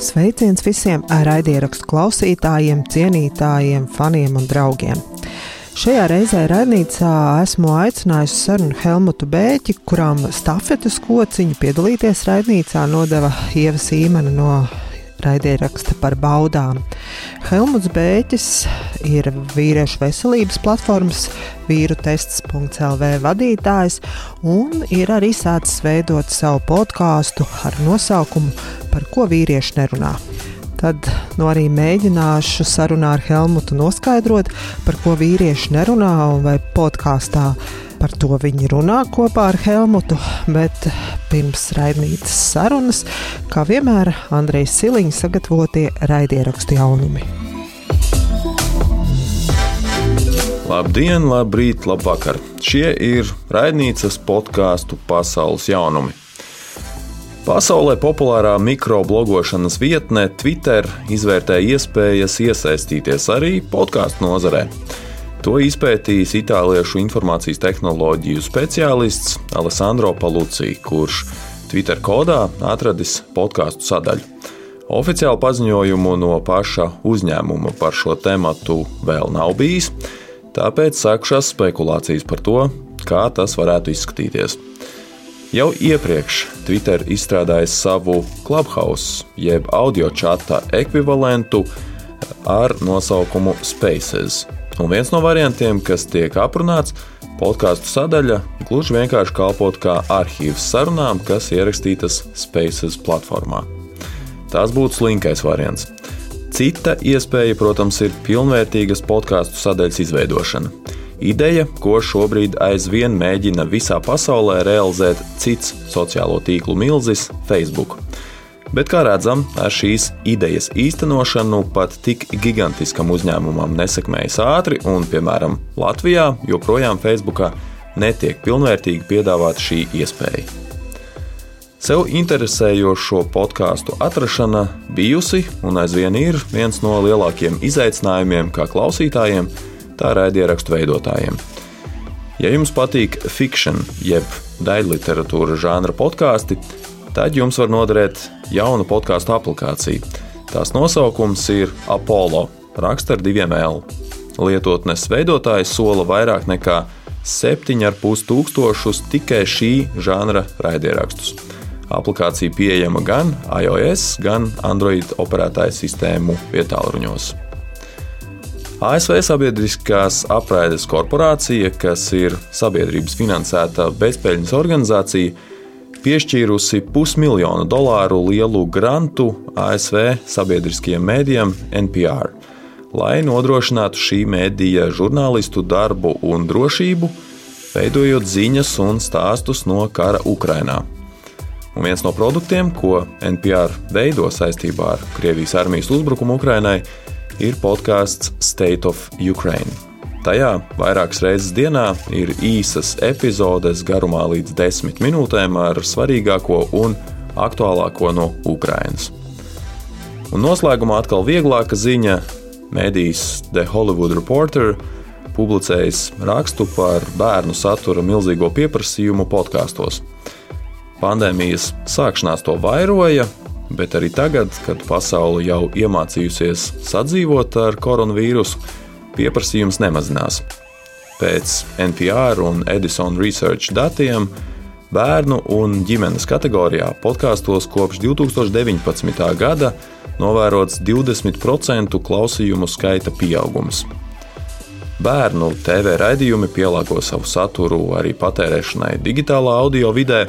Sveiciens visiem raidierakstu klausītājiem, cienītājiem, faniem un draugiem! Šajā reizē raidījumā esmu aicinājusi sarunu Helmutu Bēķi, kurām stafetes kociņu piedalīties raidījumā nodeva Ieva Sīmena no raidieraksta par baudām. Helmuts Bēķis ir vīriešu veselības platformas vīru tests.lv vadītājs un ir arī sācis veidot savu podkāstu ar nosaukumu Par ko vīrieši nerunā. Tad nu, arī mēģināšu sarunā ar Helmutu noskaidrot, par ko vīrieši nerunā un vai podkāstā Par to viņi runā kopā ar Helmutu, bet pirms raidītas sarunas, kā vienmēr, Andrejs Siliņš sagatavotie raidierakstu jaunumi. Labdien, labrīt, labvakar! Šie ir raidnīcas podkāstu pasaules jaunumi. Pasaulē populārā mikroblogošanas vietne Twitter izvērtē iespējas iesaistīties arī podkāstu nozarē. To izpētījis itāliešu informācijas tehnoloģiju speciālists Alessandro Palucci, kurš Twitter kodā atradis podkāstu sadaļu. Oficiālu paziņojumu no paša uzņēmuma par šo tēmu vēl nav bijis, tāpēc sākušās spekulācijas par to, kā tas varētu izskatīties. Jau iepriekš Twitter izstrādājis savu Clubhouse, jeb audio čata ekvivalentu ar nosaukumu Spaces, Un viens no variantiem, kas tiek aprunāts, podkāstu sadaļa gluži vienkārši kalpot kā arhīvs sarunām, kas ierakstītas Spaces platformā. Tas būtu slinkais variants. Cita iespēja, protams, ir pilnvērtīgas podkāstu sadaļas izveidošana. Ideja, ko šobrīd aizvien mēģina visā pasaulē realizēt cits sociālo tīklu milzis - Facebook. Bet, kā redzam, ar šīs idejas īstenošanu pat tik gigantiskam uzņēmumam nesekmējas ātri, un, piemēram, Latvijā joprojām Facebookā netiek pilnvērtīgi piedāvāta šī iespēja. Sev interesējošo podkāstu atrašana bijusi un aizvien ir viens no lielākajiem izaicinājumiem kā klausītājiem, tā raidierakstu veidotājiem. Ja jums patīk fikšana, jeb daļliteratūra žanra podkāsti, tad jums var noderēt jauna podkāstu aplikācija. Tās nosaukums ir Apollo, raksta ar diviem L. Lietotnes veidotājs sola vairāk nekā 7,5 tūkstošus tikai šī žanra raidierakstus. Aplikācija pieejama gan iOS, gan Android operētāju sistēmu vietāluņos. ASV Sabiedriskās apraides korporācija, kas ir sabiedrības finansēta bezpēļņas organizācija, piešķīrusi pusmiljonu dolāru lielu grantu ASV sabiedriskajiem mēdījiem NPR, lai nodrošinātu šī mēdīja žurnālistu darbu un drošību, veidojot ziņas un stāstus no kara Ukrajinā. Un viens no produktiem, ko NPR veido saistībā ar Krievijas armijas uzbrukumu Ukrajinai, ir podkāsts State of Ukraine. Tajā vairākas reizes dienā ir īsas epizodes garumā līdz desmit minūtēm ar svarīgāko un aktuālāko no Ukrainas. Un noslēgumā atkal vieglāka ziņa. Mēdījis The Hollywood Reporter publicējis rakstu par bērnu satura milzīgo pieprasījumu podkāstos. Pandēmijas sākšanās to vairoja, bet arī tagad, kad pasaule jau iemācījusies sadzīvot ar koronavīrusu, pieprasījums nemazinās. Pēc NPR un Edison Research datiem bērnu un ģimenes kategorijā podkāstos kopš 2019. gada novērots 20% klausījumu skaita pieaugums. Bērnu TV raidījumi pielāgo savu saturu arī patērēšanai digitālā audio vidē.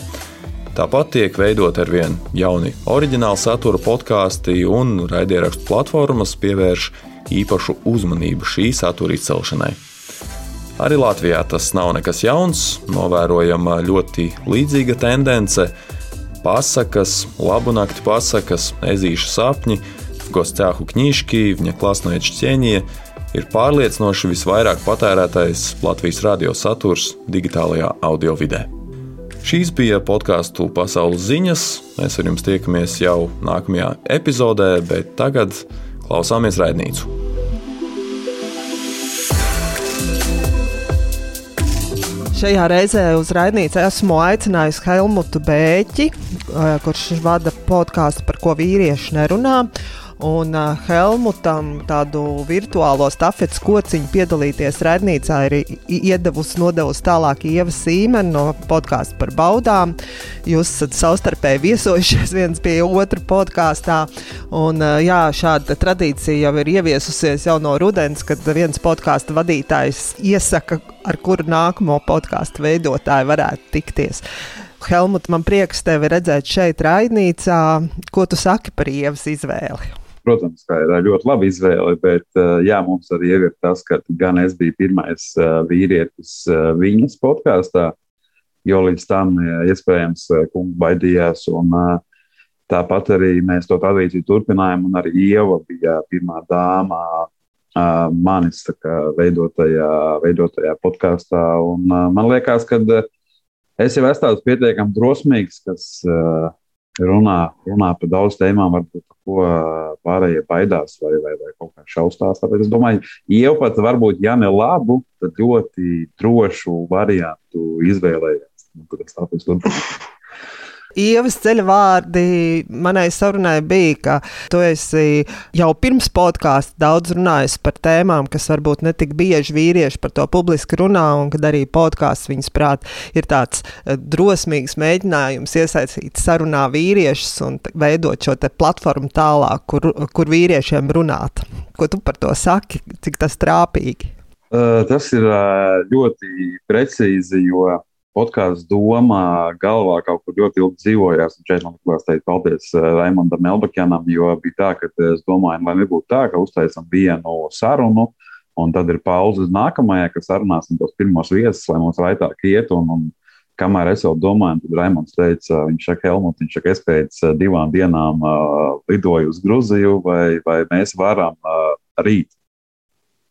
Tāpat tiek veidot ar vien jauni oriģināli satura podkāsti un raidierakstu platformas pievērš īpašu uzmanību šī satura izcelšanai. Arī Latvijā tas nav nekas jauns, novērojama ļoti līdzīga tendence. Pasakas, labu nakti pasakas, ezīšu sapņi, gostāhu kņīški, viņa klasnoja čķēņie ir pārliecinoši visvairāk patērētais Latvijas radio saturs digitālajā audio vidē. Šīs bija podkāstu pasaules ziņas. Mēs ar jums tiekamies jau nākamajā epizodē, bet tagad klausāmies raidnīcu. Šajā reizē uz raidīcu esmu aicinājusi Helmutu Bēķi, kurš vada podkāstu par ko vīrieši nerunā. Un uh, Helmutam tādu virtuālo stafetes kociņu piedalīties raidnīcā ir iedavusi, nodevusi tālāk Ieva Sīmena no podkāstu par baudām. Jūs esat savstarpēji viesojušies viens pie otra podkāstā. Un, uh, jā, šāda tradīcija jau ir ieviesusies jau no rudens, kad viens podkāstu vadītājs iesaka, ar kuru nākamo podkāstu veidotāju varētu tikties. Helmut, man prieks tevi redzēt šeit, Raidnīcā. Ko tu saki par Ievas izvēli? Protams, ka ir ļoti laba izvēle, bet jā, mums arī ir tas, ka gan es biju pirmais vīrietis viņas podkāstā, jo līdz tam iespējams kungs baidījās. Un, tāpat arī mēs to tradīciju turpinājām, un arī Ieva bija pirmā dāma manis veidotajā, veidotajā podkāstā. Man liekas, ka es jau esmu tāds pietiekami drosmīgs, kas runā, runā par daudz tēmām, varbūt ko pārējie baidās vai, vai, vai kaut kā šausmās. Tāpēc es domāju, jau pat varbūt, ja ne labu, tad ļoti drošu variantu izvēlējās. Nu, tāpēc Ievas ceļa vārdi manai sarunai bija, ka tu esi jau pirms podkāsta daudz runājis par tēmām, kas varbūt ne tik bieži vīrieši par to publiski runā, un kad arī podkāsts viņas prāt ir tāds eh, drosmīgs mēģinājums iesaistīt sarunā vīriešus un veidot šo platformu tālāk, kur, kur vīriešiem runāt. Ko tu par to saki, cik tas trāpīgi? Uh, tas ir uh, ļoti precīzi, jo podkāstu doma galvā kaut kur ļoti ilgi dzīvojās. Un šeit man liekas, teikt paldies eh, Raimondam Elbakianam, jo bija tā, ka es domāju, lai nebūtu tā, ka uztaisam vienu sarunu. Un tad ir pauze uz nākamajai, kas sarunāsim tos pirmos viesus, lai mums raitāk iet. Un, un kamēr es vēl domāju, tad Raimons teica, viņš saka, Helmut, viņš saka, es pēc eh, divām dienām uh, lidoju uz Gruziju, vai, vai mēs varam uh, rīt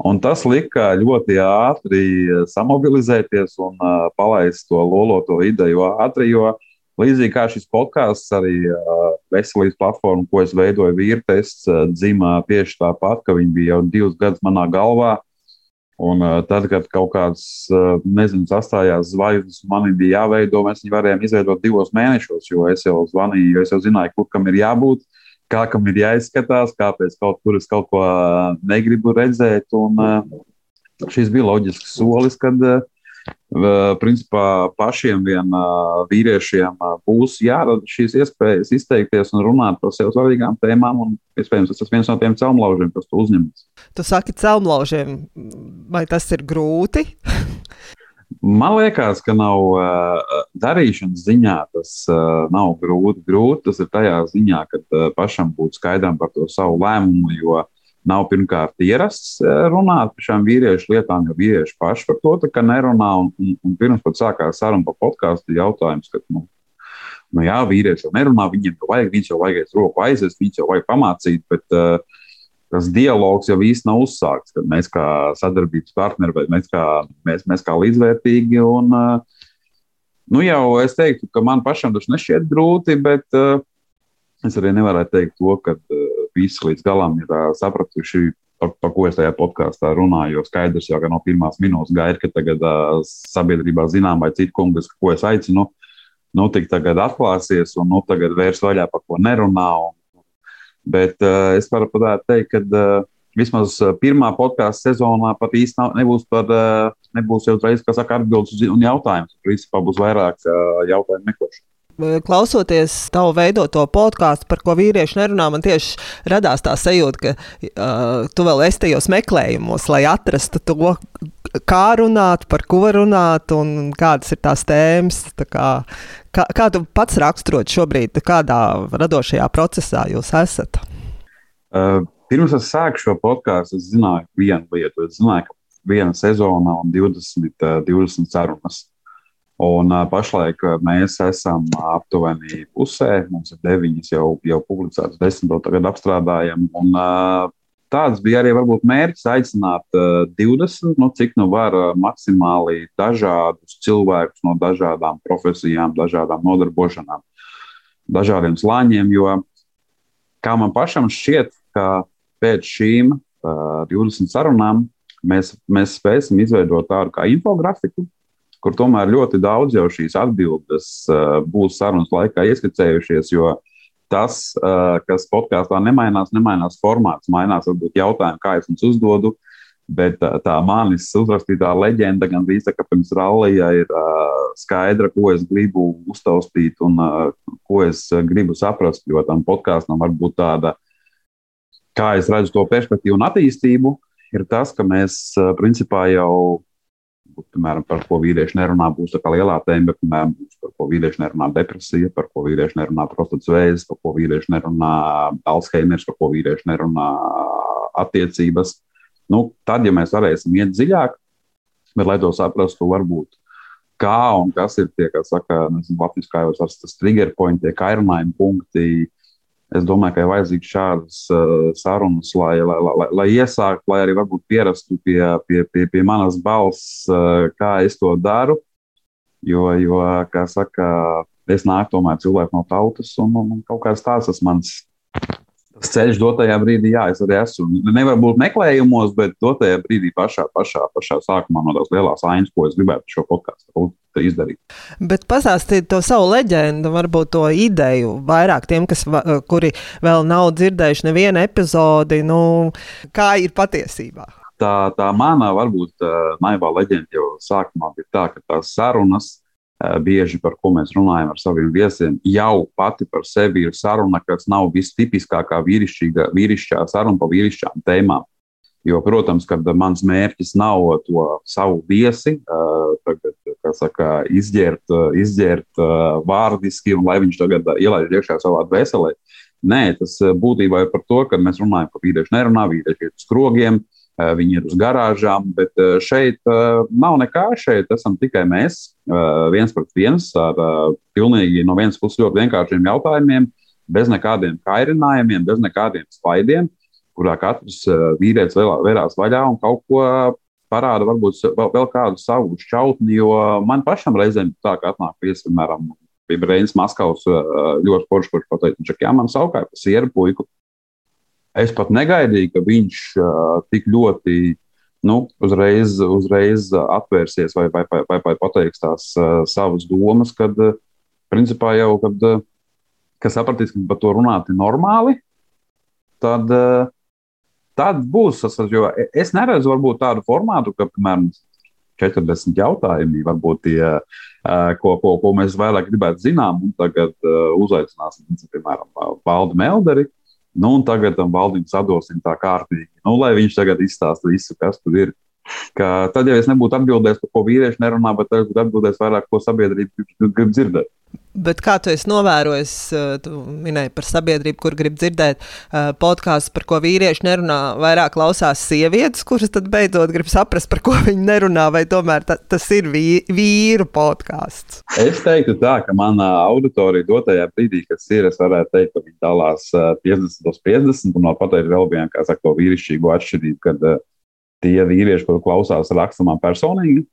Un tas lika ļoti ātri eh, samobilizēties un uh, palaist to loloto ideju ātri. Jo līdzīgi kā šis podkāsts, arī uh, veselības platforma, ko es veidoju, vīrtests, uh, dzimā tieši tāpat, ka viņi bija jau divus gadus manā galvā. Un tad, kad kaut kāds, nezinu, sastājās zvaigznes, man bija jāveido, mēs viņu varējām izveidot divos mēnešos, jo es jau zvanīju, jo es jau zināju, kur kam ir jābūt. Uh, kā kam ir jāizskatās, kāpēc kaut kur es kaut ko negribu redzēt. Un, šis bija loģisks solis, kad principā pašiem vien vīriešiem būs jārada šīs iespējas izteikties un runāt par sev svarīgām tēmām. Un, iespējams, tas ir viens no tiem celmlaužiem, kas to uzņemas. Tu saki, celmlaužiem, vai tas ir grūti? Man liekas, ka nav uh, darīšanas ziņā tas uh, nav grūti. Grūti tas ir tajā ziņā, ka uh, pašam būtu skaidram par to savu lēmumu, jo nav pirmkārt ierasts runāt par šām vīriešu lietām, jo vīrieši paši par to nerunā. Un, un, un pirms pat sākās saruna par podkāstu, jautājums, ka, nu, nu jā, vīrieši jau nerunā, viņiem jau vajag, viņus jau vajag aiz roku aizvest, viņus jau vajag pamācīt. Bet, uh, tas dialogs jau īsti nav uzsākts, mēs kā sadarbības partneri vai mēs kā, mēs, mēs kā līdzvērtīgi. Un, nu jau es teiktu, ka man pašam tas nešķiet grūti, bet es arī nevaru teikt to, ka visi līdz galam ir sapratuši. Par, par ko es tajā podkāstā runāju, jo skaidrs jau no pirmās minūtes gaida, ka tagad uh, sabiedrībā zinām, vai citu kungus, ko es aicinu, nu, tik tagad atklāsies, un nu, tagad vairs vaļā par ko nerunā. Un, Bet uh, es varu pateikt, ka uh, vismaz uh, pirmā podkāstu sezonā pat īsti nebūs, par, uh, nebūs jau uzreiz, kas saka, atbildes un jautājums. Principā būs vairāk uh, jautājumu meklēšana klausoties tavu veidoto podkāstu, par ko vīrieši nerunā, man tieši radās tā sajūta, ka uh, tu vēl esi tajos meklējumos, lai atrastu to, kā runāt, par ko runāt un kādas ir tās tēmas. Tā kā, kā, kā tu pats raksturot šobrīd, kādā radošajā procesā jūs esat? Uh, pirms es sāku šo podkāstu, es zināju vienu lietu. Es zināju, ka viena sezona un 20, uh, 20 sarunas. Un, uh, pašlaik mēs esam aptuveni pusē. Mums ir deviņas jau, jau publicētas, desmit vēl tagad apstrādājam. Un, uh, tāds bija arī varbūt, mērķis aicināt uh, 20, nu, cik nu var uh, maksimāli dažādus cilvēkus no dažādām profesijām, dažādām nodarbošanām, dažādiem slāņiem. Jo kā man pašam šķiet, ka pēc šīm uh, 20 sarunām mēs, mēs spēsim izveidot tādu kā infografiku, kur tomēr ļoti daudz jau šīs atbildes uh, būs sarunas laikā ieskicējušies. Jo tas, uh, kas podkāstā nemainās, nemainās formāts, mainās varbūt jautājumi, kā es jums uzdodu. Bet uh, tā manis uzrakstītā leģenda gan bija ka pirms rallija ir uh, skaidra, ko es gribu uztaustīt un uh, ko es gribu saprast. Jo tam podkāstam var būt tāda, kā es redzu to perspektīvu un attīstību, ir tas, ka mēs principā jau piemēram, par ko vīrieši nerunā, būs tā kā lielā tēma, bet, piemēram, par ko vīrieši nerunā depresija, par ko vīrieši nerunā prostatas vēzis, par ko vīrieši nerunā Alzheimers, par ko vīrieši nerunā attiecības. Nu, tad, ja mēs varēsim iet dziļāk, bet, lai to saprastu, varbūt kā un kas ir tie, kas saka, nezinu, latviešu kā jau tas trigger point, tie kairinājumi punkti, Es domāju, ka ir vajadzīgs šādas uh, sarunas, lai, lai, lai, lai iesāktu, lai arī varbūt pierastu pie, pie, pie, pie manas balss, uh, kā es to daru. Jo, jo kā saka, es nāku tomēr cilvēku no tautas, un, un, un kaut kāds tāds tas mans tas ceļš dotajā brīdī, jā, es arī esmu. Nevar būt meklējumos, bet dotajā brīdī pašā, pašā, pašā sākumā no tās lielās ainas, ko es gribētu šo podkāstu izdarīt. Bet pastāstīt to savu leģendu, varbūt to ideju vairāk tiem, kas, kuri vēl nav dzirdējuši nevienu epizodi, nu, kā ir patiesībā. Tā, tā mana varbūt naivā leģenda jau sākumā bija tā, ka tās sarunas bieži par ko mēs runājam ar saviem viesiem, jau pati par sevi ir saruna, kas nav vistipiskākā vīrišķā saruna par vīrišķām tēmām. Jo, protams, ka mans mērķis nav to savu viesi tagad, saka, izģērt, izģērt vārdiski un lai viņš tagad ielaiž iekšā savā dvēselē. Nē, tas būtībā ir par to, ka mēs runājam, ka vīrieši nerunā, vīrieši ir uz krogiem, viņi ir uz garāžām, bet šeit nav nekā. Šeit esam tikai mēs, viens pret viens, ar pilnīgi no vienas puses ļoti vienkāršiem jautājumiem, bez nekādiem kairinājumiem, bez nekādiem spaidiem kurā katrs eh, vīrietis vērās vaļā un kaut ko parāda, varbūt vēl, kādu savu šķautni. Jo man pašam reizēm tā, ka atnāk viesi, piemēram, bija Reinis Maskavs, eh, ļoti foršs, kurš pateica, ka jā, man savukārt ir puiku. Es pat negaidīju, ka viņš tik ļoti nu, uzreiz, uzreiz atvērsies vai, vai, vai, vai, vai pateiks tās savas domas, kad, principā, jau, kad, uh, ka sapratīs, ka par to runāt ir normāli, tad, tad būs. Jo es neredzu varbūt tādu formātu, ka, piemēram, 40 jautājumi, varbūt tie, ko, ko, ko mēs vairāk gribētu zināt, un tagad uzaicināsim, piemēram, Valdu Melderi. Nu, un tagad tam valdim sadosim tā kārtīgi, nu, lai viņš tagad izstāsta visu, kas tur ir. Ka tad jau es nebūtu atbildējis, par ko vīrieši nerunā, bet es būtu atbildējis vairāk, ko sabiedrība grib dzirdēt. Bet kā tu esi novērojis, eh, tu minēji par sabiedrību, kur grib dzirdēt uh, podkāstus, par ko vīrieši nerunā, vairāk klausās sievietes, kuras tad beidzot grib saprast, par ko viņi nerunā, vai tomēr ta, tas ir vī, vīru podkāsts? Es teiktu tā, ka manā auditorija dotajā brīdī, kas ir, es varētu teikt, ka viņi dalās uh, 50 uz 50, un vēl pateikt vēl vienu, kā saka, to vīrišķīgo atšķirību, kad uh, tie vīrieši, kur klausās, raksta man personīgi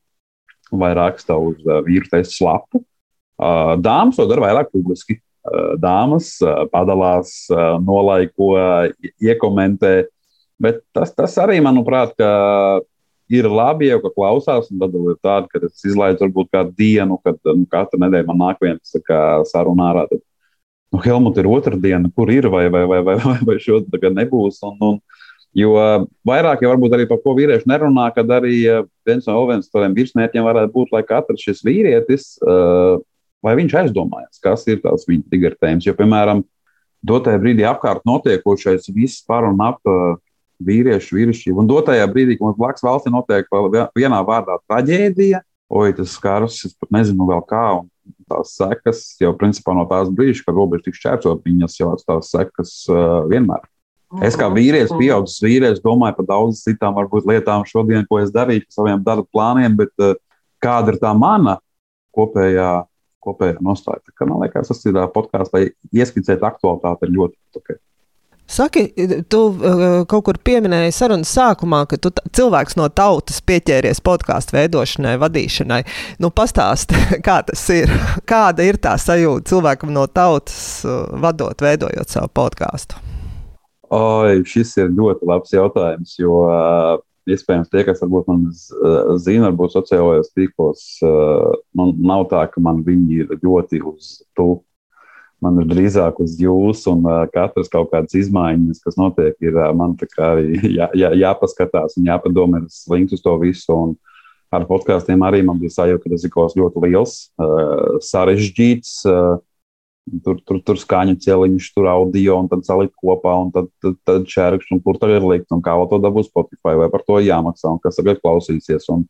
vai raksta uz vīru testu slapu Dāmas to dara vairāk publiski. Dāmas padalās, nolaiko, iekomentē. Bet tas, tas arī, manuprāt, ir labi, jau ka klausās, tad ir tāda, ka es izlaidu varbūt kādu dienu, kad nu, katru nedēļu man nāk viens sarunā ārā. Tad, nu, Helmut ir otra diena, kur ir, vai, vai, vai, vai, vai, vai šodien tagad nebūs. Un, un, jo vairāk jau varbūt arī par ko vīrieši nerunā, kad arī viens no tādiem virsmērķiem varētu būt, lai katrs šis vīrietis uh, vai viņš aizdomājas, kas ir tās viņa triggertēmas. Jo, piemēram, dotajā brīdī apkārt notiekošais viss par un ap uh, vīriešu vīrišķību, un dotajā brīdī, kad mums blakus valstī notiek vienā vārdā traģēdija, oi, tas skars, es pat nezinu vēl kā, un tās sekas jau principā no tās brīža, kad robeža tiks šķērcot, viņas jau atstās sekas uh, vienmēr. Es kā vīrietis, pieaugušs vīrietis, domāju par daudzām citām varbūt, lietām šodien, ko es darīšu, saviem darba plāniem, bet uh, kāda ir tā mana kopējā kopējā nostāja. Tā kā, man liekas, tas ir podkāsts, lai ieskicētu aktualitāti, ļoti ok. Saki, tu uh, kaut kur pieminēji sarunas sākumā, ka tu cilvēks no tautas pieķēries podkāstu veidošanai, vadīšanai. Nu, pastāsti, kā tas ir. Kāda ir tā sajūta cilvēkam no tautas uh, vadot, veidojot savu podkāstu? Oi, šis ir ļoti labs jautājums, jo uh, iespējams, tie, kas varbūt man zina, varbūt sociālajos tīklos, man nav tā, ka man viņi ir ļoti uz tu. Man ir drīzāk uz jūs, un katrs kaut kādas izmaiņas, kas notiek, ir man arī jā, jā, jāpaskatās un jāpadomā, ir slinks uz to visu. Un ar podkāstiem arī man bija sajūta, ka tas ir kaut kas ļoti liels, sarežģīts Tur, tur, tur skaņu celiņš, tur audio, un tad salikt kopā, un tad, tad, tad čērkšķi, un kur tagad likt, un kā to dabūs Spotify, vai par to jāmaksā, un kas tagad klausīsies. Un,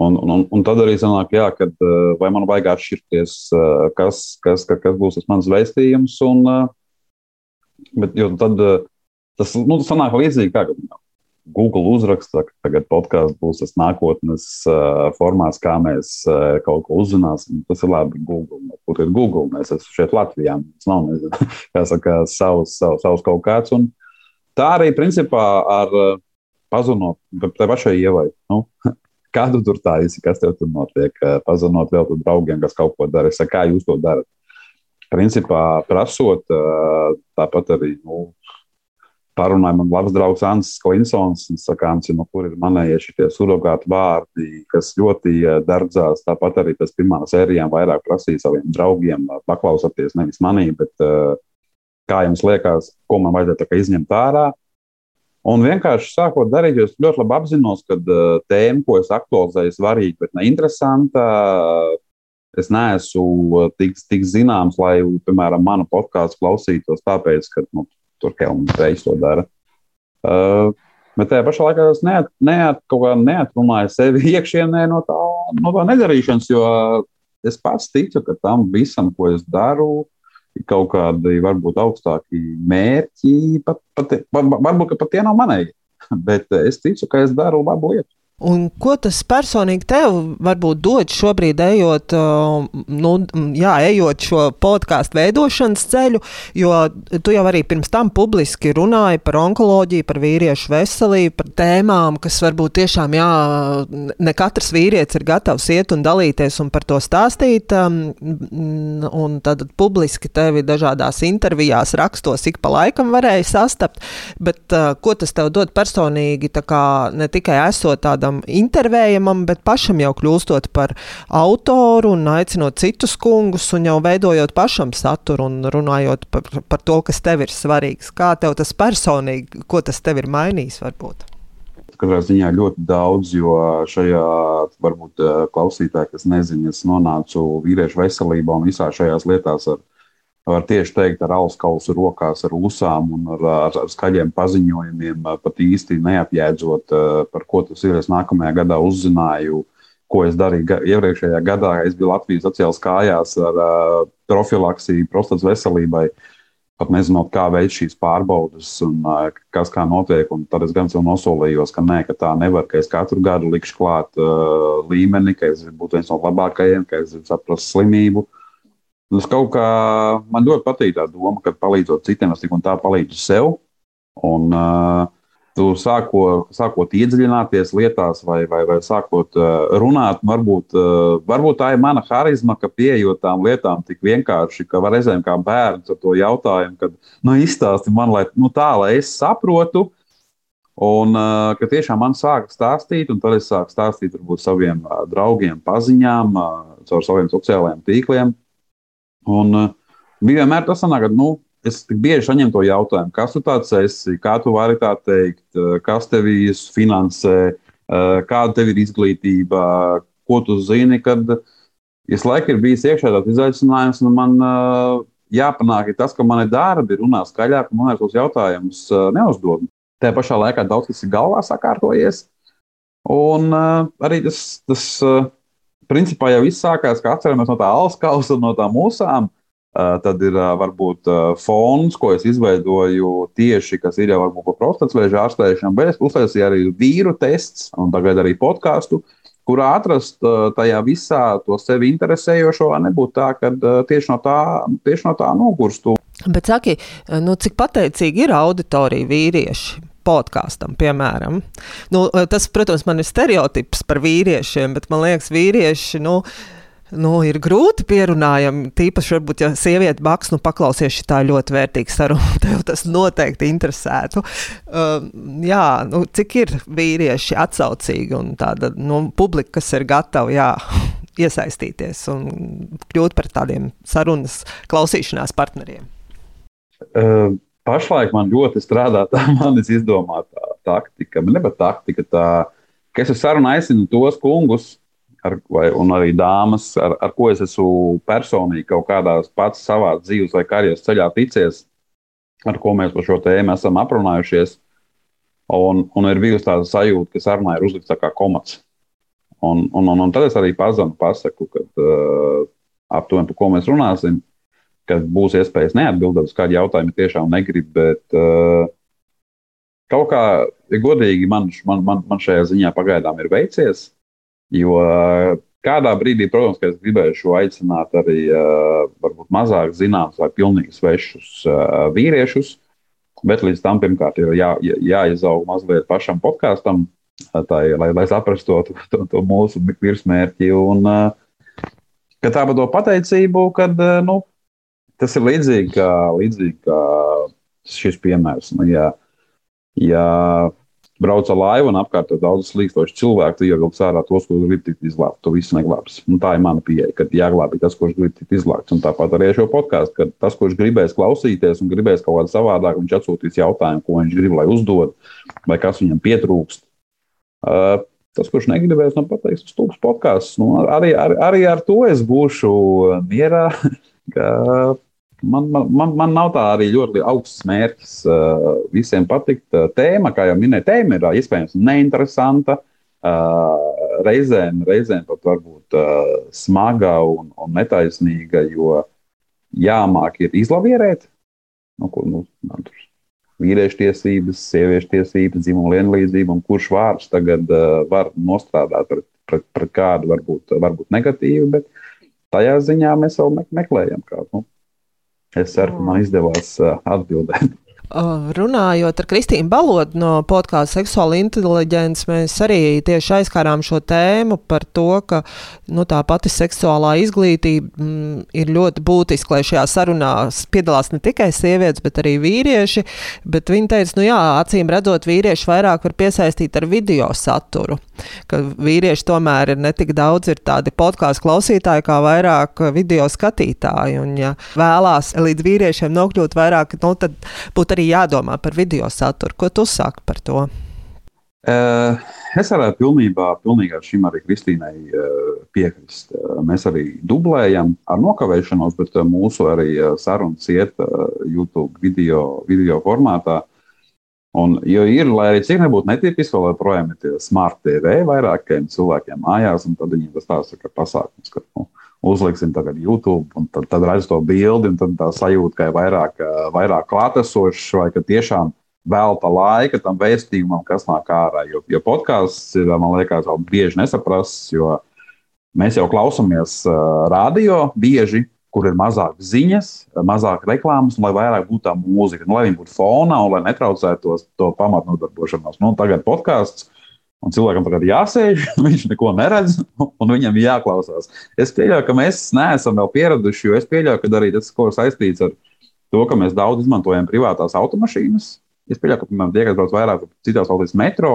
un, un, un tad arī sanāk, jā, kad, eh, vai man vajag atšķirties, eh, kas, kas, kas, būs tas mans vēstījums, un, eh, bet, jo tad tas, nu, tas sanāk līdzīgi, kā, Google uzraksta, ka tagad podkāsts būs tas nākotnes uh, formāts, kā mēs uh, kaut ko uzzināsim. Tas ir labi. Google, kur ir Google? Mēs esam šeit Latvijā. Tas nav nezinu, saka, savs, savs, savs kaut kāds. Un tā arī principā ar uh, pazunot tai pašai ievai. Nu, kādu tur tā esi, kas tev tur notiek? Pazunot vēl tur draugiem, kas kaut ko dara. Kā jūs to darat? Principā prasot, tāpat arī nu, parunāja man labs draugs Ansis Klinsons. Viņš saka, Ansi, no kur ir manējie šie surrogāti vārdi, kas ļoti eh, dardzās. Tāpat arī tas pirmā sērijā vairāk prasīja saviem draugiem, paklausieties nevis manī, bet kā jums liekas, ko man vajadzētu izņemt ārā. Un vienkārši sākot darīt, es ļoti labi apzinos, ka tēma, ko es aktualizēju, ir svarīga, bet ne interesanta. Es neesmu tik, tik zināms, lai, piemēram, manu podkāstu klausītos, tāpēc, ka nu, tur Helmut Reis to dara. Uh, bet tajā pašā laikā es neat, neat, neatrunāju sevi iekšienē no tā, no tā nedarīšanas, jo es pats ticu, ka tam visam, ko es daru, ir kaut kādi varbūt augstāki mērķi, pat, pat, varbūt pat tie nav manēji. Bet es ticu, ka es daru labu lietu. Un ko tas personīgi tev varbūt dod šobrīd, ejot, nu, jā, ejot šo podkāstu veidošanas ceļu, jo tu jau arī pirms tam publiski runāji par onkoloģiju, par vīriešu veselību, par tēmām, kas varbūt tiešām, jā, ne katrs vīrietis ir gatavs iet un dalīties un par to stāstīt. Un tad publiski tevi dažādās intervijās, rakstos ik pa laikam varēja sastapt, bet ko tas tev dod personīgi, kā ne tikai esot tādā tādam intervējamam, bet pašam jau kļūstot par autoru un aicinot citus kungus un jau veidojot pašam saturu un runājot par, par to, kas tev ir svarīgs. Kā tev tas personīgi, ko tas tev ir mainījis varbūt? Katrā ziņā ļoti daudz, jo šajā, varbūt klausītāji, kas nezina, es nonācu vīriešu veselībā un visā šajās lietās ar var tieši teikt, ar auskausu rokās, ar usām un ar, ar, ar skaļiem paziņojumiem, pat īsti neapjēdzot, par ko tas ir. Es nākamajā gadā uzzināju, ko es darīju iepriekšējā gadā. Es biju Latvijas sociālās kājās ar profilaksiju prostatas veselībai. Pat nezinot, kā veikt šīs pārbaudes un kas kā notiek. Un tad es gan sev nosolījos, ka nē, ka tā nevar, ka es katru gadu likšu klāt uh, līmeni, ka es būtu viens no labākajiem, ka es saprastu slimību. Uh, Tas kaut kā man ļoti patīk tā doma, ka palīdzot citiem, es tik un tā palīdzu sev. Un, uh, tu sākot, sākot iedziļināties lietās, vai, vai, vai sākot runāt, varbūt, varbūt tā ir mana harizma, ka pieejot tām lietām tik vienkārši, ka var reizēm kā bērns ar to jautājumu, kad nu, izstāsti man, lai, nu, tā, lai es saprotu. Un ka tiešām man sāka stāstīt, un tad es sāku stāstīt varbūt saviem draugiem, paziņām, caur saviem sociālajiem tīkliem. Un uh, bija vienmēr tas, sanāk, ka nu, es tik bieži saņemu to jautājumu, kas tu tāds esi, kā tu vari tā teikt, uh, kas tevi finansē, uh, kāda tev ir izglītība, ko tu zini. Kad es laikam ir bijis iekšā tāds izaicinājums, un man uh, jāpanāk tas, ka man ir darbi, runā skaļāk, un man ir tos jautājumus neuzdod. Tajā pašā laikā daudz kas ir galvā sakārtojies. Un uh, arī tas, tas uh, principā jau viss sākās, kā atceramies no tā alskausa un no tām mūsām. Uh, tad ir varbūt fons, ko es izveidoju tieši, kas ir jau varbūt prostatas vēža ārstēšanu, bet es uztaisīju arī vīru tests un tagad arī podkāstu, kurā atrast tajā visā to sevi interesējošo, nebūtu tā, ka tieši no tā, tieši no tā nogurstu. Bet saki, nu, cik pateicīgi ir auditorija vīrieši? Podkāstam, piemēram. Nu, tas, protams, man ir stereotips par vīriešiem, bet man liekas, vīrieši. Nu, nu, ir grūti pierunājami. Tīpaši, varbūt, ja sieviete baks, nu, paklausies, šī tā ļoti vērtīga saruna, tev tas noteikti interesētu. Uh, jā, nu, cik ir vīrieši atsaucīgi un tāda nu, publika, kas ir gatava jā, iesaistīties un kļūt par tādiem sarunas klausīšanās partneriem? Uh, pašlaik man ļoti strādā tā manis izdomātā taktika, ne pat taktika, tā, ka es uz sarunu aicinu tos kungus, ar, vai, un arī dāmas, ar, ar ko es esmu personīgi kaut kādā pats savā dzīves vai karjeras ceļā ticies, ar ko mēs par šo tēmu esam aprunājušies. Un, un ir bijusi tāda sajūta, ka sarunā ir uzlikts kā komats. Un, un, un, un tad es arī pazemu, pasaku, ka uh, aptuveni par ko mēs runāsim, kad būs iespējas neatbildēt uz kādu jautājumu, tiešām negribu, bet uh, kaut kā, godīgi, man, man, man, man šajā ziņā pagaidām ir veicies. Jo eh, kādā brīdī, protams, es gribēju aicināt arī eh, varbūt mazāk zināmus vai pilnīgi svešus vīriešus, bet līdz tam pirmkārt ir jā, jāizaug mazliet pašam podkāstam, lai, lai saprastu to, to, to mūsu virsmērķi. Un, ka tā par to pateicību, kad nu, tas ir līdzīgi kā, līdzīgi kā šis piemērs. Nu, ja, ja brauc ar laivu un apkārt ir daudz slīkstošu cilvēku, tad ievilks ārā tos, kurus grib tikt izglābti. To visu neglābs. Un tā ir mana pieeja, ka jāglābj tas, kurš grib tikt izglābts. Un tāpat arī šo podkāstu, ka tas, kurš gribēs klausīties un gribēs kaut kādā savādāk, viņš atsūtīs jautājumu, ko viņš grib, lai uzdod, vai kas viņam pietrūkst. Uh, tas, kurš negribēs, man pateiks, tas stūks podkāsts. Nu, arī, arī, arī ar to es būšu mierā. Ka Man, man, man, man nav tā arī ļoti augsts mērķis uh, visiem patikt. Uh, tēma, kā jau minēju, tēma ir uh, iespējams neinteresanta. Uh, reizēm, reizēm pat varbūt uh, smaga un, un netaisnīga, jo jāmāk ir izlavierēt. Nu, ko, nu, tur vīriešu tiesības, sieviešu tiesības, dzimuma vienlīdzība, un kurš vārds tagad uh, var nostrādāt pret, pret, pret kādu, varbūt, varbūt negatīvu, bet tajā ziņā mēs vēl meklējam kādu. Nu, Es ceru, ka man izdevās atbildēt. Runājot ar Kristīnu Balodu no podkāstu seksuāla inteliģence, mēs arī tieši aizskārām šo tēmu par to, ka nu, tā pati seksuālā izglītība mm, ir ļoti būtiska, lai šajā sarunā piedalās ne tikai sievietes, bet arī vīrieši. Bet viņi teica, nu jā, acīm redzot, vīrieši vairāk var piesaistīt ar video saturu. Ka vīrieši tomēr ir ne tik daudz ir tādi podkāstu klausītāji, kā vairāk video skatītāji. Un, ja vēlās līdz vīriešiem nokļūt vairāk, nu, tad būtu arī jādomā par video saturu. Ko tu saki par to? Uh, es varētu pilnībā, pilnībā šim arī Kristīnai uh, piekrist. Uh, mēs arī dublējam ar nokavēšanos, bet mūsu arī sarunas iet YouTube video, video formātā. Un, jo ir, lai arī cik nebūtu netipiski, vēl joprojām ir tie smart TV vairākiem cilvēkiem mājās, un tad viņi tas tāds kā pasākums, ka nu, uzliksim tagad YouTube, un tad, tad redz to bildi, un tā sajūta, ka ir vairāk, vairāk klātesošs, vai ka tiešām velta laika tam vēstījumam, kas nāk ārā. Jo, jo podkāsts ir, man liekas, vēl bieži nesaprasts, jo mēs jau klausāmies uh, radio bieži, kur ir mazāk ziņas, mazāk reklāmas, un lai vairāk būtu tā mūzika, nu, lai viņi būtu fonā un lai netraucētos to pamatnodarbošanos. Nu, tagad podkāsts Un cilvēkam tagad jāsēž, viņš neko neredz, un viņam jāklausās. Es pieļauju, ka mēs neesam vēl pieraduši, jo es pieļauju, ka arī tas, ko saistīts ar to, ka mēs daudz izmantojam privātās automašīnas. Es pieļauju, ka, piemēram, tie, kas brauc vairāk citās valstīs metro,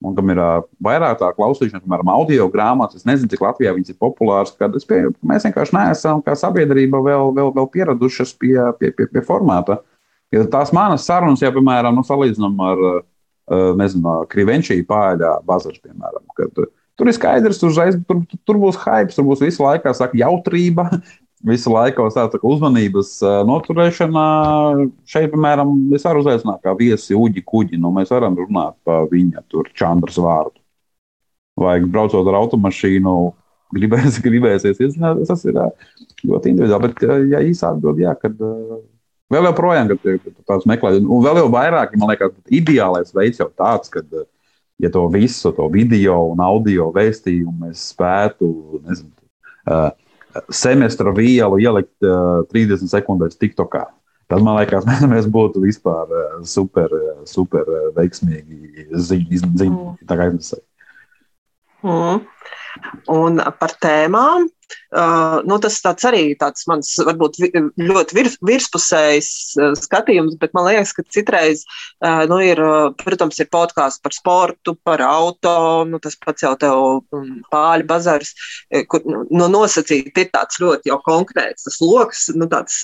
un kam ir uh, vairāk tā klausīšana, piemēram, audio grāmatas. Es nezinu, cik Latvijā viņas ir populāras. Es pieņemu, ka mēs vienkārši neesam kā sabiedrība vēl, vēl, vēl pieradušas pie, pie, pie, pie formāta. Ja tās manas sarunas, ja, piemēram, nu, salīdzinām ar uh, nezinu, Krivenčī pārādā bazažu, piemēram. Kad, tur ir skaidrs, uzreiz, tur, tur būs hype, tur būs visu laiku saka, jautrība, visu laiku tāda uzmanības noturēšana. Šeit, piemēram, es varu uzaicināt kā viesi Uģi Kuģi, nu mēs varam runāt par viņa tur Čandras vārdu. Vai braucot ar automašīnu, gribēs, gribēsies iesākt, tas ir ļoti individuāli. Bet, ja īsāk atbild, jā, kad Vēl joprojām, kad, kad tāds meklē, un vēl jau vairāk, man liekas, ideālais veids jau tāds, ka, ja to visu, to video un audio vēstījumu mēs spētu, nezinu, uh, semestra vielu ielikt uh, 30 sekundēs TikTokā. Tad man liekas, mēs būtu vispār uh, super, super veiksmīgi ziņu, ziņu mm. Mm. Un par tēmām uh, nu, tas tāds arī tāds mans, varbūt ļoti virs, virspusējs uh, skatījums, bet man liekas, ka citreiz, uh, nu, ir, uh, protams, ir podkāsts par sportu, par auto, nu, tas pats jau tev um, pāļu bazars, kur nu, nosacīt ir tāds ļoti jau konkrēts tas loks, nu, tāds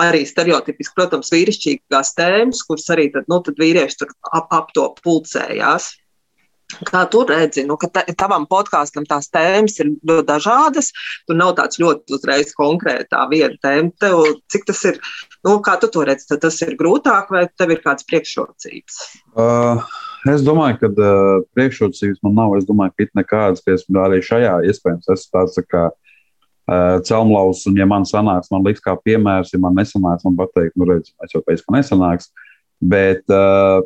arī stereotipiski, protams, vīrišķīgās tēmas, kuras arī tad, nu, tad vīrieši tur ap, ap to pulcējās. Kā tu redzi, nu, ka tavam podkāstam tās tēmas ir ļoti dažādas. Tur nav tāds ļoti uzreiz konkrētā viena tēma. Tev, cik tas ir, nu, kā tu to redzi, tad tas ir grūtāk vai tev ir kāds priekšrocības? Uh, es domāju, ka uh, priekšrocības man nav. Es domāju, ka it nekādas, es arī šajā iespējams esmu tāds tā kā uh, celmlaus, un ja man sanāks, man liks kā piemērs, ja man nesanāks, man pateikt, nu redz, es jau teicu, ka nesanāks. Bet uh,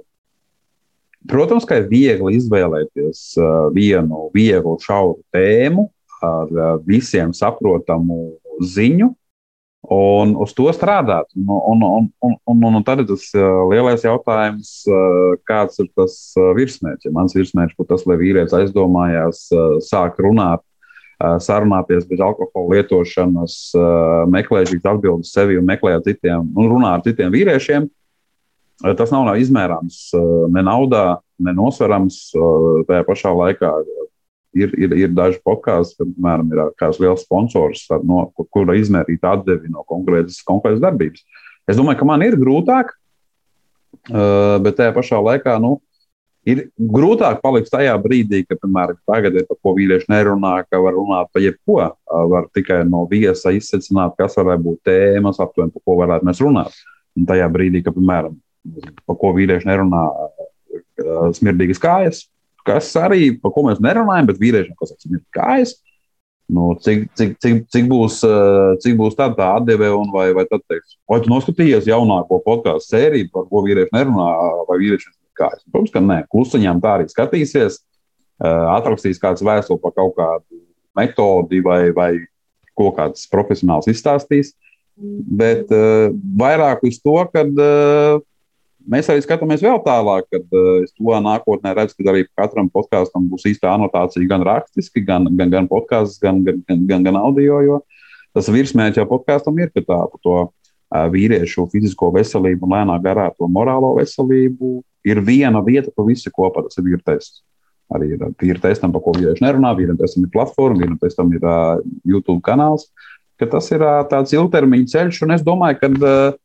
Protams, ka ir viegli izvēlēties uh, vienu vieglu, šauru tēmu ar uh, visiem saprotamu ziņu un uz to strādāt. Un, un, un, un, un, un tad ir tas uh, lielais jautājums, kāds ir tas virsmērķis. Ja mans virsmērķis būtu tas, lai vīrietis aizdomājās, sāk runāt, sarunāties bez alkohola lietošanas, meklēt šīs atbildes sevi un meklēt citiem, un runāt ar citiem vīriešiem Tas nav izmērāms ne naudā, ne nosverams. Tajā pašā laikā ir, ir, ir daži podkāsti, kad, piemēram, ir kāds liels sponsors, no, kura izmērīta atdevi no konkrētas, konkrētas darbības. Es domāju, ka man ir grūtāk, bet tajā pašā laikā nu, ir grūtāk palikt tajā brīdī, kad, piemēram, tagad ir par ko vīrieši nerunā, ka var runāt par jebko. Var tikai no viesa izsvecināt, kas varētu būt tēmas, aptuveni par ko varētu mēs runāt. Un tajā brīdī, kad, piemēram, par ko vīrieši nerunā, smirdīgas kājas, kas arī, par ko mēs nerunājam, bet vīriešiem, kas ir smirdīgas kājas. Nu, cik, cik, cik, cik, būs, cik būs tā, tā atdeve, un vai, vai tad teiks, vai tu noskatījies jaunāko podkāstu sēriju, par ko vīrieši nerunā, vai vīrieši kājas? Protams, ka nē, klusiņām tā arī skatīsies, atrakstīs kāds vēstuli par kaut kādu metodi vai, vai ko kāds profesionāls izstāstīs. Bet uh, vairāk uz to, ka uh, Mēs arī skatāmies vēl tālāk, kad uh, es to nākotnē redzu, ka arī katram podkāstam būs īsta anotācija gan rakstiski, gan, gan, gan podkāsts, gan, gan, gan, gan, gan audio. Jo tas virsmērķis jau podkāstam ir, ka tā par to uh, vīriešu fizisko veselību un lēnā garā to morālo veselību ir viena vieta, kur visi kopā tas ir tests. Arī ir tīri testam, par ko vīrieši nerunā. Vienam testam ir platforma, vienam testam ir uh, YouTube kanāls. Tas ir uh, tāds ilgtermiņa ceļš, un es domāju, ka uh,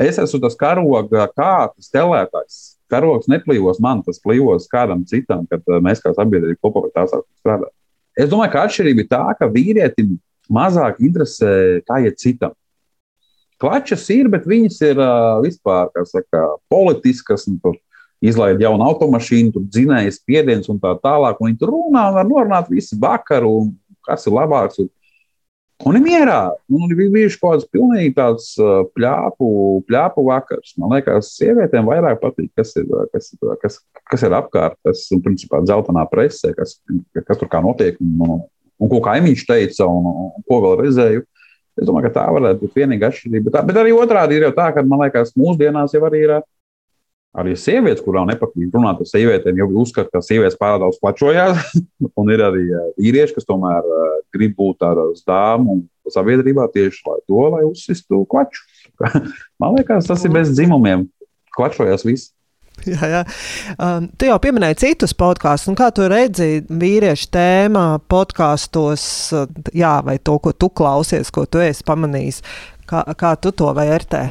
Es esmu tas karoga kārtas telētājs. Karogs neplīvos man, tas plīvos kādam citam, kad uh, mēs kā sabiedrība kopā pie tā sākam strādāt. Es domāju, ka atšķirība ir tā, ka vīrietim mazāk interesē, kā iet citam. Klačas ir, bet viņas ir uh, vispār saka, politiskas. Izlaiž jaunu automašīnu, tur dzinējas spiediens un tā tālāk. Un viņi tur runā un var norunāt visu vakaru, kas ir labāks. Un Un ir mierā. Un ir bijuši kaut kāds pilnīgi tāds pļāpu, pļāpu vakars. Man liekas, sievietēm vairāk patīk, kas ir, kas, kas, kas ir apkārt, kas ir principā dzeltenā presē, kas, kas tur kā notiek un, un, un ko kaimiņš teica un, un ko vēl redzēju. Es domāju, ka tā varētu būt vienīgā atšķirība. Tā, bet arī otrādi ir jau tā, ka man liekas, mūsdienās jau arī ir arī sievietes, kurām nepatīk runāt ar sievietēm, jau uzskata, ka sievietes pārāk daudz plačojās. un ir arī eh, vīrieši, kas tomēr eh, grib būt ar dāmu un sabiedrībā tieši lai to, lai uzsistu klaču. Man liekas, tas ir bez dzimumiem. Klačojās visi. Jā, jā. Um, tu jau pieminēji citus podkāstus, kā tu redzi vīriešu tēmā podkāstos, jā, vai to, ko tu klausies, ko tu esi pamanījis. Kā, kā tu to vērtē?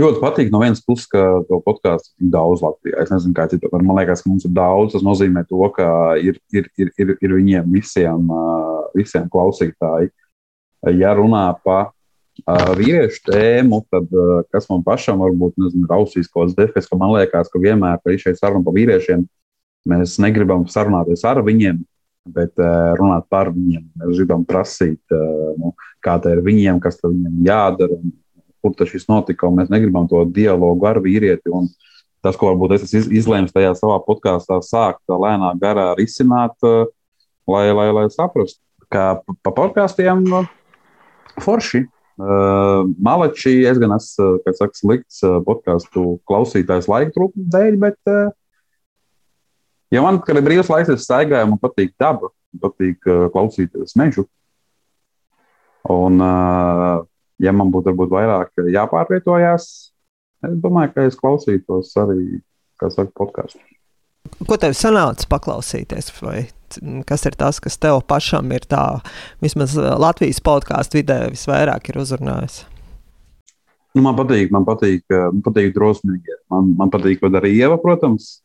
Ļoti patīk no vienas puses, ka to podkāstu ir daudz Latvijā. Es nezinu, kā citur. Man liekas, ka mums ir daudz. Tas nozīmē, to, ka ir, ir, ir, ir, ir viņiem visiem, visiem klausītāji. Ja runā par vīriešu tēmu, tad kas man pašam varbūt nezinu, rausīs kaut kāds defekts, ka man liekas, ka vienmēr, kad ir šeit saruna par vīriešiem, mēs negribam sarunāties ar viņiem, bet runāt par viņiem. Mēs gribam prasīt, nu, kā tā ir viņiem, kas viņiem jādara. Un, kur tas notika, un mēs negribam to dialogu ar vīrieti. Tas, ko varbūt es esmu izlēmis tajā savā podkāstā, sākt lēnā garā risināt, eh, lai, lai, lai saprastu, ka pa podkāstiem eh, forši. Uh, Malači, es gan esmu, kā saka, slikts podkāstu klausītājs laika trūkuma dēļ, bet, uh, ja man, kad ir brīvs laiks, es staigāju, man patīk daba, patīk uh, klausīties mežu. Un, ja man būtu varbūt vairāk jāpārvietojās, es domāju, ka es klausītos arī, kā saka, podkāstu. Ko tev sanāca paklausīties? Vai kas ir tas, kas tev pašam ir tā, vismaz Latvijas podkāstu vidē visvairāk ir uzrunājis? Nu, man patīk, man patīk, man patīk drosmīgi. Man, man patīk, ko darīja Ieva, protams.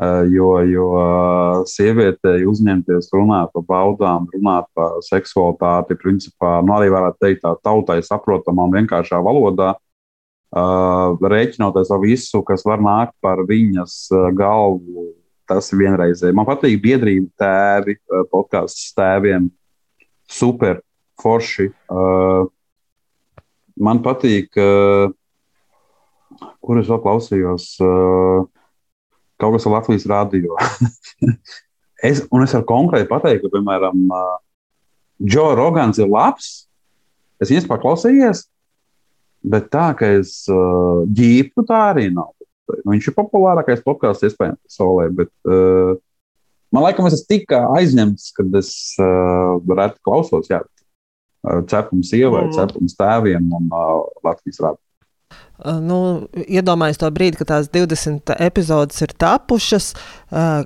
Jo, jo sievietei uzņemties, runāt par baudām, runāt par seksualitāti, principā, nu, arī varētu teikt, tā tautai saprotamā un vienkāršā valodā, rēķinoties ar visu, kas var nākt par viņas galvu. Tas ir vienreizēji. Man patīk biedrība tēvi, podkāstu tēviem. Super, forši. Man patīk, kur es vēl klausījos, uh, kaut kas ar Latvijas rādio. es, un es varu konkrēti pateikt, ka, piemēram, uh, Džo Rogans ir labs. Es viņu paklausījos, bet tā, ka es uh, ģīpu, tā arī nav. Nu, viņš ir populārākais podkāsts, iespējams, pasaulē. Bet, uh, man liekas, es esmu tik aizņemts, kad es uh, reti klausos. Jā, cepums ievai, mm. cepums tēviem un uh, Latvijas rādītājiem. Uh, nu, iedomājieties to brīdi, kad tās 20 epizodes ir tapušas. Uh,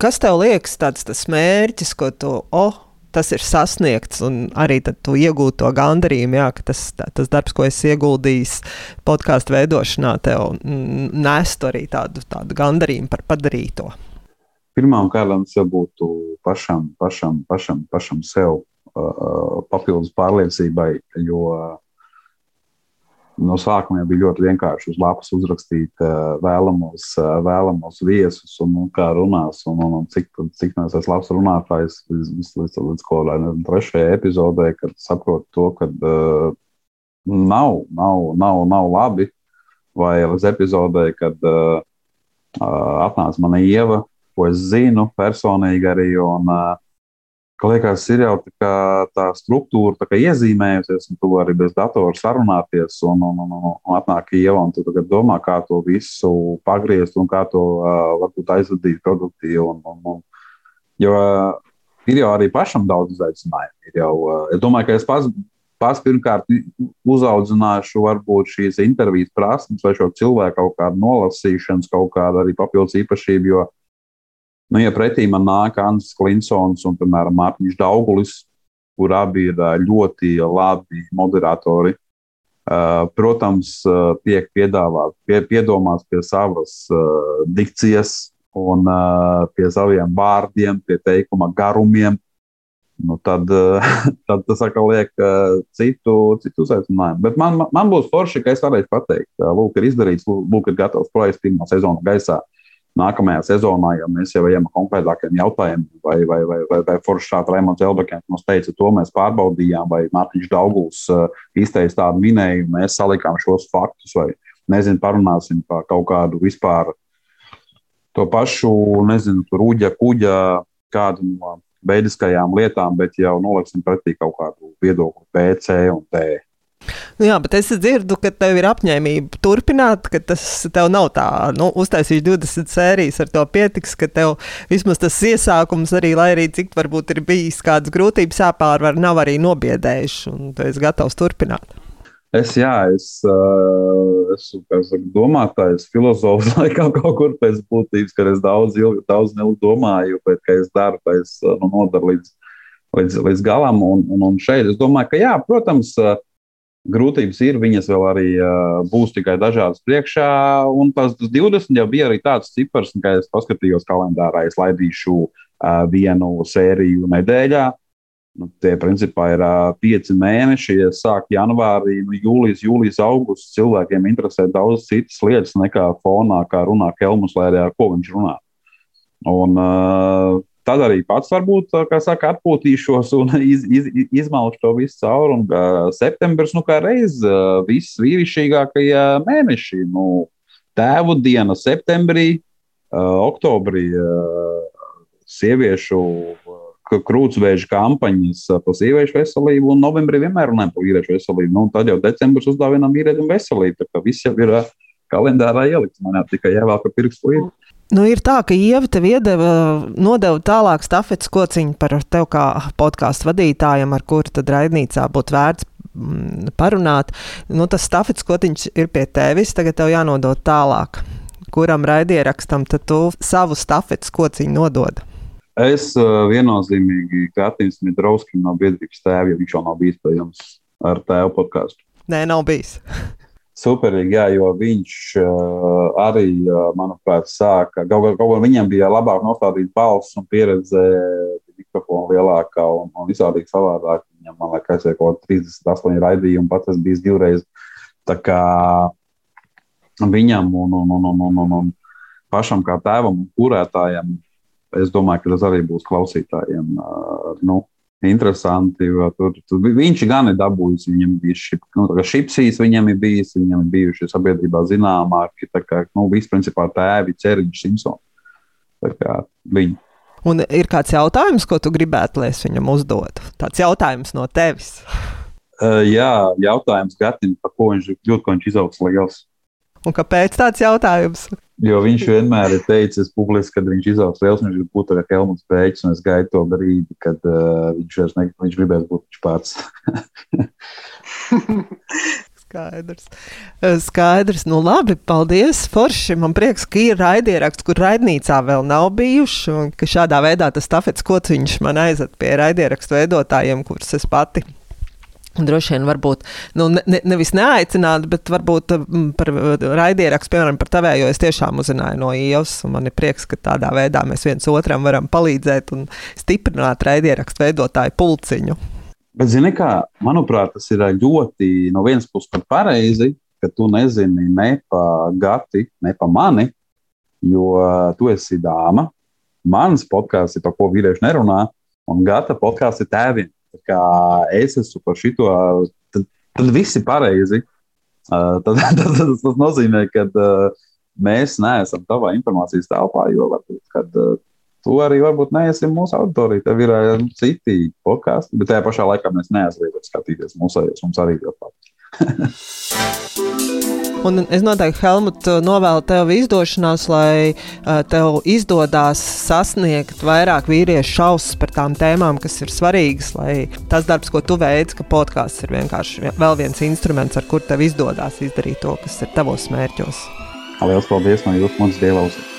kas tev liekas tāds tas mērķis, ko tu, oh, tas ir sasniegts, un arī tu iegūti to gandarījumu, jā, ka tas, tas darbs, ko es ieguldījis podkāstu veidošanā, tev nestu arī tādu, tādu gandarījumu par padarīto? Pirmām kārtām tas būtu pašam, pašam, pašam, pašam sev papildus pārliecībai, jo no sākuma jau bija ļoti vienkārši uz lapas uzrakstīt vēlamos, vēlamos viesus un, un kā runās, un, un, un cik, cik mēs esam labs runātājs līdz, līdz, līdz, līdz kaut kādai trešajai epizodē, kad saprotu to, ka uh, nav, nav, nav, nav labi, vai līdz epizodē, kad uh, atnāca mana ieva, ko es zinu personīgi arī, un uh, ka liekas, ir jau tā, tā struktūra tā iezīmējusies, un tu vari bez datora sarunāties, un, un, un, un, un atnāk ieva, un tu domā, kā to visu pagriezt un kā to uh, varbūt aizvadīt produktīvi. Un, un, un, jo uh, ir jau arī pašam daudz izaicinājumu. Jau, uh, es domāju, ka es pats, pats pirmkārt uzaudzināšu varbūt šīs intervijas prasmes vai šo cilvēku kaut kādu nolasīšanas, kaut kādu arī papildus īpašību. Jo, Nu, ja pretī man nāk Ansis Klinsons un, piemēram, Mārtiņš Daugulis, kur abi ir ļoti labi moderatori, protams, tiek piedāvāts, pie, piedomāts pie savas dikcijas un pie saviem vārdiem, pie teikuma garumiem. Nu, tad, tad tas atkal liek citu, citu uzaicinājumu. Bet man, man būs forši, ka es varēšu pateikt, lūk, ir izdarīts, lūk, ir gatavs projekts pirmā sezona gaisā. Nākamajā sezonā, ja mēs jau ejam konkrētākiem jautājumiem, vai, vai, vai, vai, vai Foršs šāds Raimons Elbekens mums teica, to mēs pārbaudījām, vai Mārtiņš Dauguls uh, izteica tādu minējumu, mēs salikām šos faktus, vai nezinu, parunāsim par kaut kādu vispār to pašu, nezinu, rūģa, kuģa, kādu no veidiskajām lietām, bet jau noliksim pretī kaut kādu viedokli B, C un D. Nu jā, bet es dzirdu, ka tev ir apņēmība turpināt, ka tas tev nav tā, nu, uztaisīt 20 sērijas ar to pietiks, ka tev vismaz tas iesākums arī, lai arī cik varbūt ir bijis kādas grūtības jāpārvar, nav arī nobiedējuši, un tu esi gatavs turpināt. Es, jā, es uh, esmu saka, domātājs, filozofs, laikam kaut kur pēc būtības, ka es daudz, ilgi, daudz domāju, bet ka es daru, ka es nu, nodaru līdz, līdz, līdz galam. Un, un, un šeit es domāju, ka jā, protams, uh, grūtības ir, viņas vēl arī uh, būs tikai dažādas priekšā. Un tas 20 jau bija arī tāds cipars, ka es paskatījos kalendārā, es laidīšu uh, vienu sēriju nedēļā. Nu, tie principā ir uh, pieci mēneši, ja sāk janvārī, nu, jūlijas, jūlijas, augusts. Cilvēkiem interesē daudz citas lietas nekā fonā, kā runā Kelmus, arī ar ko viņš runā. Un, uh, Tad arī pats varbūt, saka, atpūtīšos un iz, iz, izmalšu to visu cauri. Un septembris, nu, kā reiz, viss vīrišķīgākie mēneši. Nu, tēvu diena septembrī, oktobrī sieviešu krūtsvēža kampaņas par sieviešu veselību, un novembrī vienmēr runājam par vīriešu veselību. Nu, tad jau decembris uzdāvinām vīrietim veselību. Tā kā viss jau ir kalendārā ielikts. Man jau tikai jāvēl pa pirkstu līdzi. Nu, ir tā, ka Ieva tev iedeva, nodeva tālāk stafetes kociņu par tevi kā podkāstu vadītājam, ar kuru tad raidnīcā būtu vērts mm, parunāt. Nu, tas stafetes kociņš ir pie tevis, tagad tev jānodod tālāk. Kuram raidierakstam tad tu savu stafetes kociņu nodod? Es uh, viennozīmīgi Katrīnas Midrovskim no biedrības tēva, jo viņš jau nav bijis pie jums ar tēvu podkāstu. Nē, nav bijis. Superīgi, jā, jo viņš uh, arī, uh, manuprāt, sāka. Kaut kā viņam bija labāk nostādīta balss un pieredze, mikrofona lielākā un, un visādīgi savādāk. Viņam, man liekas, ir kaut kāda 38 raidījuma, pat tas bija divreiz. Tā kā viņam un, un, un, un, un, un pašam kā tēvam un kurētājam, es domāju, ka tas arī būs klausītājiem. Uh, nu, interesanti. Tur, tur viņš gan ir dabūjis, viņam bija šip, nu, šipsīs, viņam ir bijis, viņam ir bijuši sabiedrībā zināmāki. Tā kā nu, principā tēvi, ķeriņš, Simpsons. Tā kā viņi. Un ir kāds jautājums, ko tu gribētu, lai es viņam uzdotu? Tāds jautājums no tevis. Uh, jā, jautājums Gatim, par ko viņš jūt, ko viņš izaugs liels. Un kāpēc tāds jautājums? Jo viņš vienmēr ir teicis publiski, ka viņš izaugs liels, viņš grib būt kā Helmuts Bēķis, un es gaidu to brīdi, kad uh, viņš vairs ne, viņš gribēs būt viņš pats. Skaidrs. Skaidrs. Nu, labi, paldies. Forši. Man prieks, ka ir raidieraksts, kur raidnīcā vēl nav bijuši. Un ka šādā veidā tas tafets kociņš man aizved pie raidierakstu veidotājiem, kurus es pati Droši vien, varbūt nu, ne, nevis neaicināt, bet varbūt mm, par raidierakstu, piemēram, par tavējo es tiešām uzzināju no Ievas. Man ir prieks, ka tādā veidā mēs viens otram varam palīdzēt un stiprināt raidierakstu veidotāju pulciņu. Bet, zini, kā, manuprāt, tas ir ļoti no vienas puses pat pareizi, ka tu nezini ne pa gati, ne pa mani, jo tu esi dāma. Mans podkāsts ir par ko vīrieši nerunā, un gata podkāsts ir tēviem kā es esmu par šito, tad, tad viss ir pareizi. Uh, tad, tad, tas, tas nozīmē, ka uh, mēs neesam tavā informācijas telpā, jo varbūt, kad, uh, tu arī varbūt neesi mūsu auditorija. Tev ir uh, citi podkāsti, bet tajā pašā laikā mēs neaizliedzam skatīties mūsējos. Mums arī ļoti Un es noteikti, Helmut, novēlu tev izdošanās, lai uh, tev izdodas sasniegt vairāk vīriešu šausmas par tām tēmām, kas ir svarīgas. Lai tas darbs, ko tu veici, ka podkāsts ir vienkārši vēl viens instruments, ar kur tev izdodas izdarīt to, kas ir tavos mērķos. Lielas paldies no jūsu monētas dievlausības!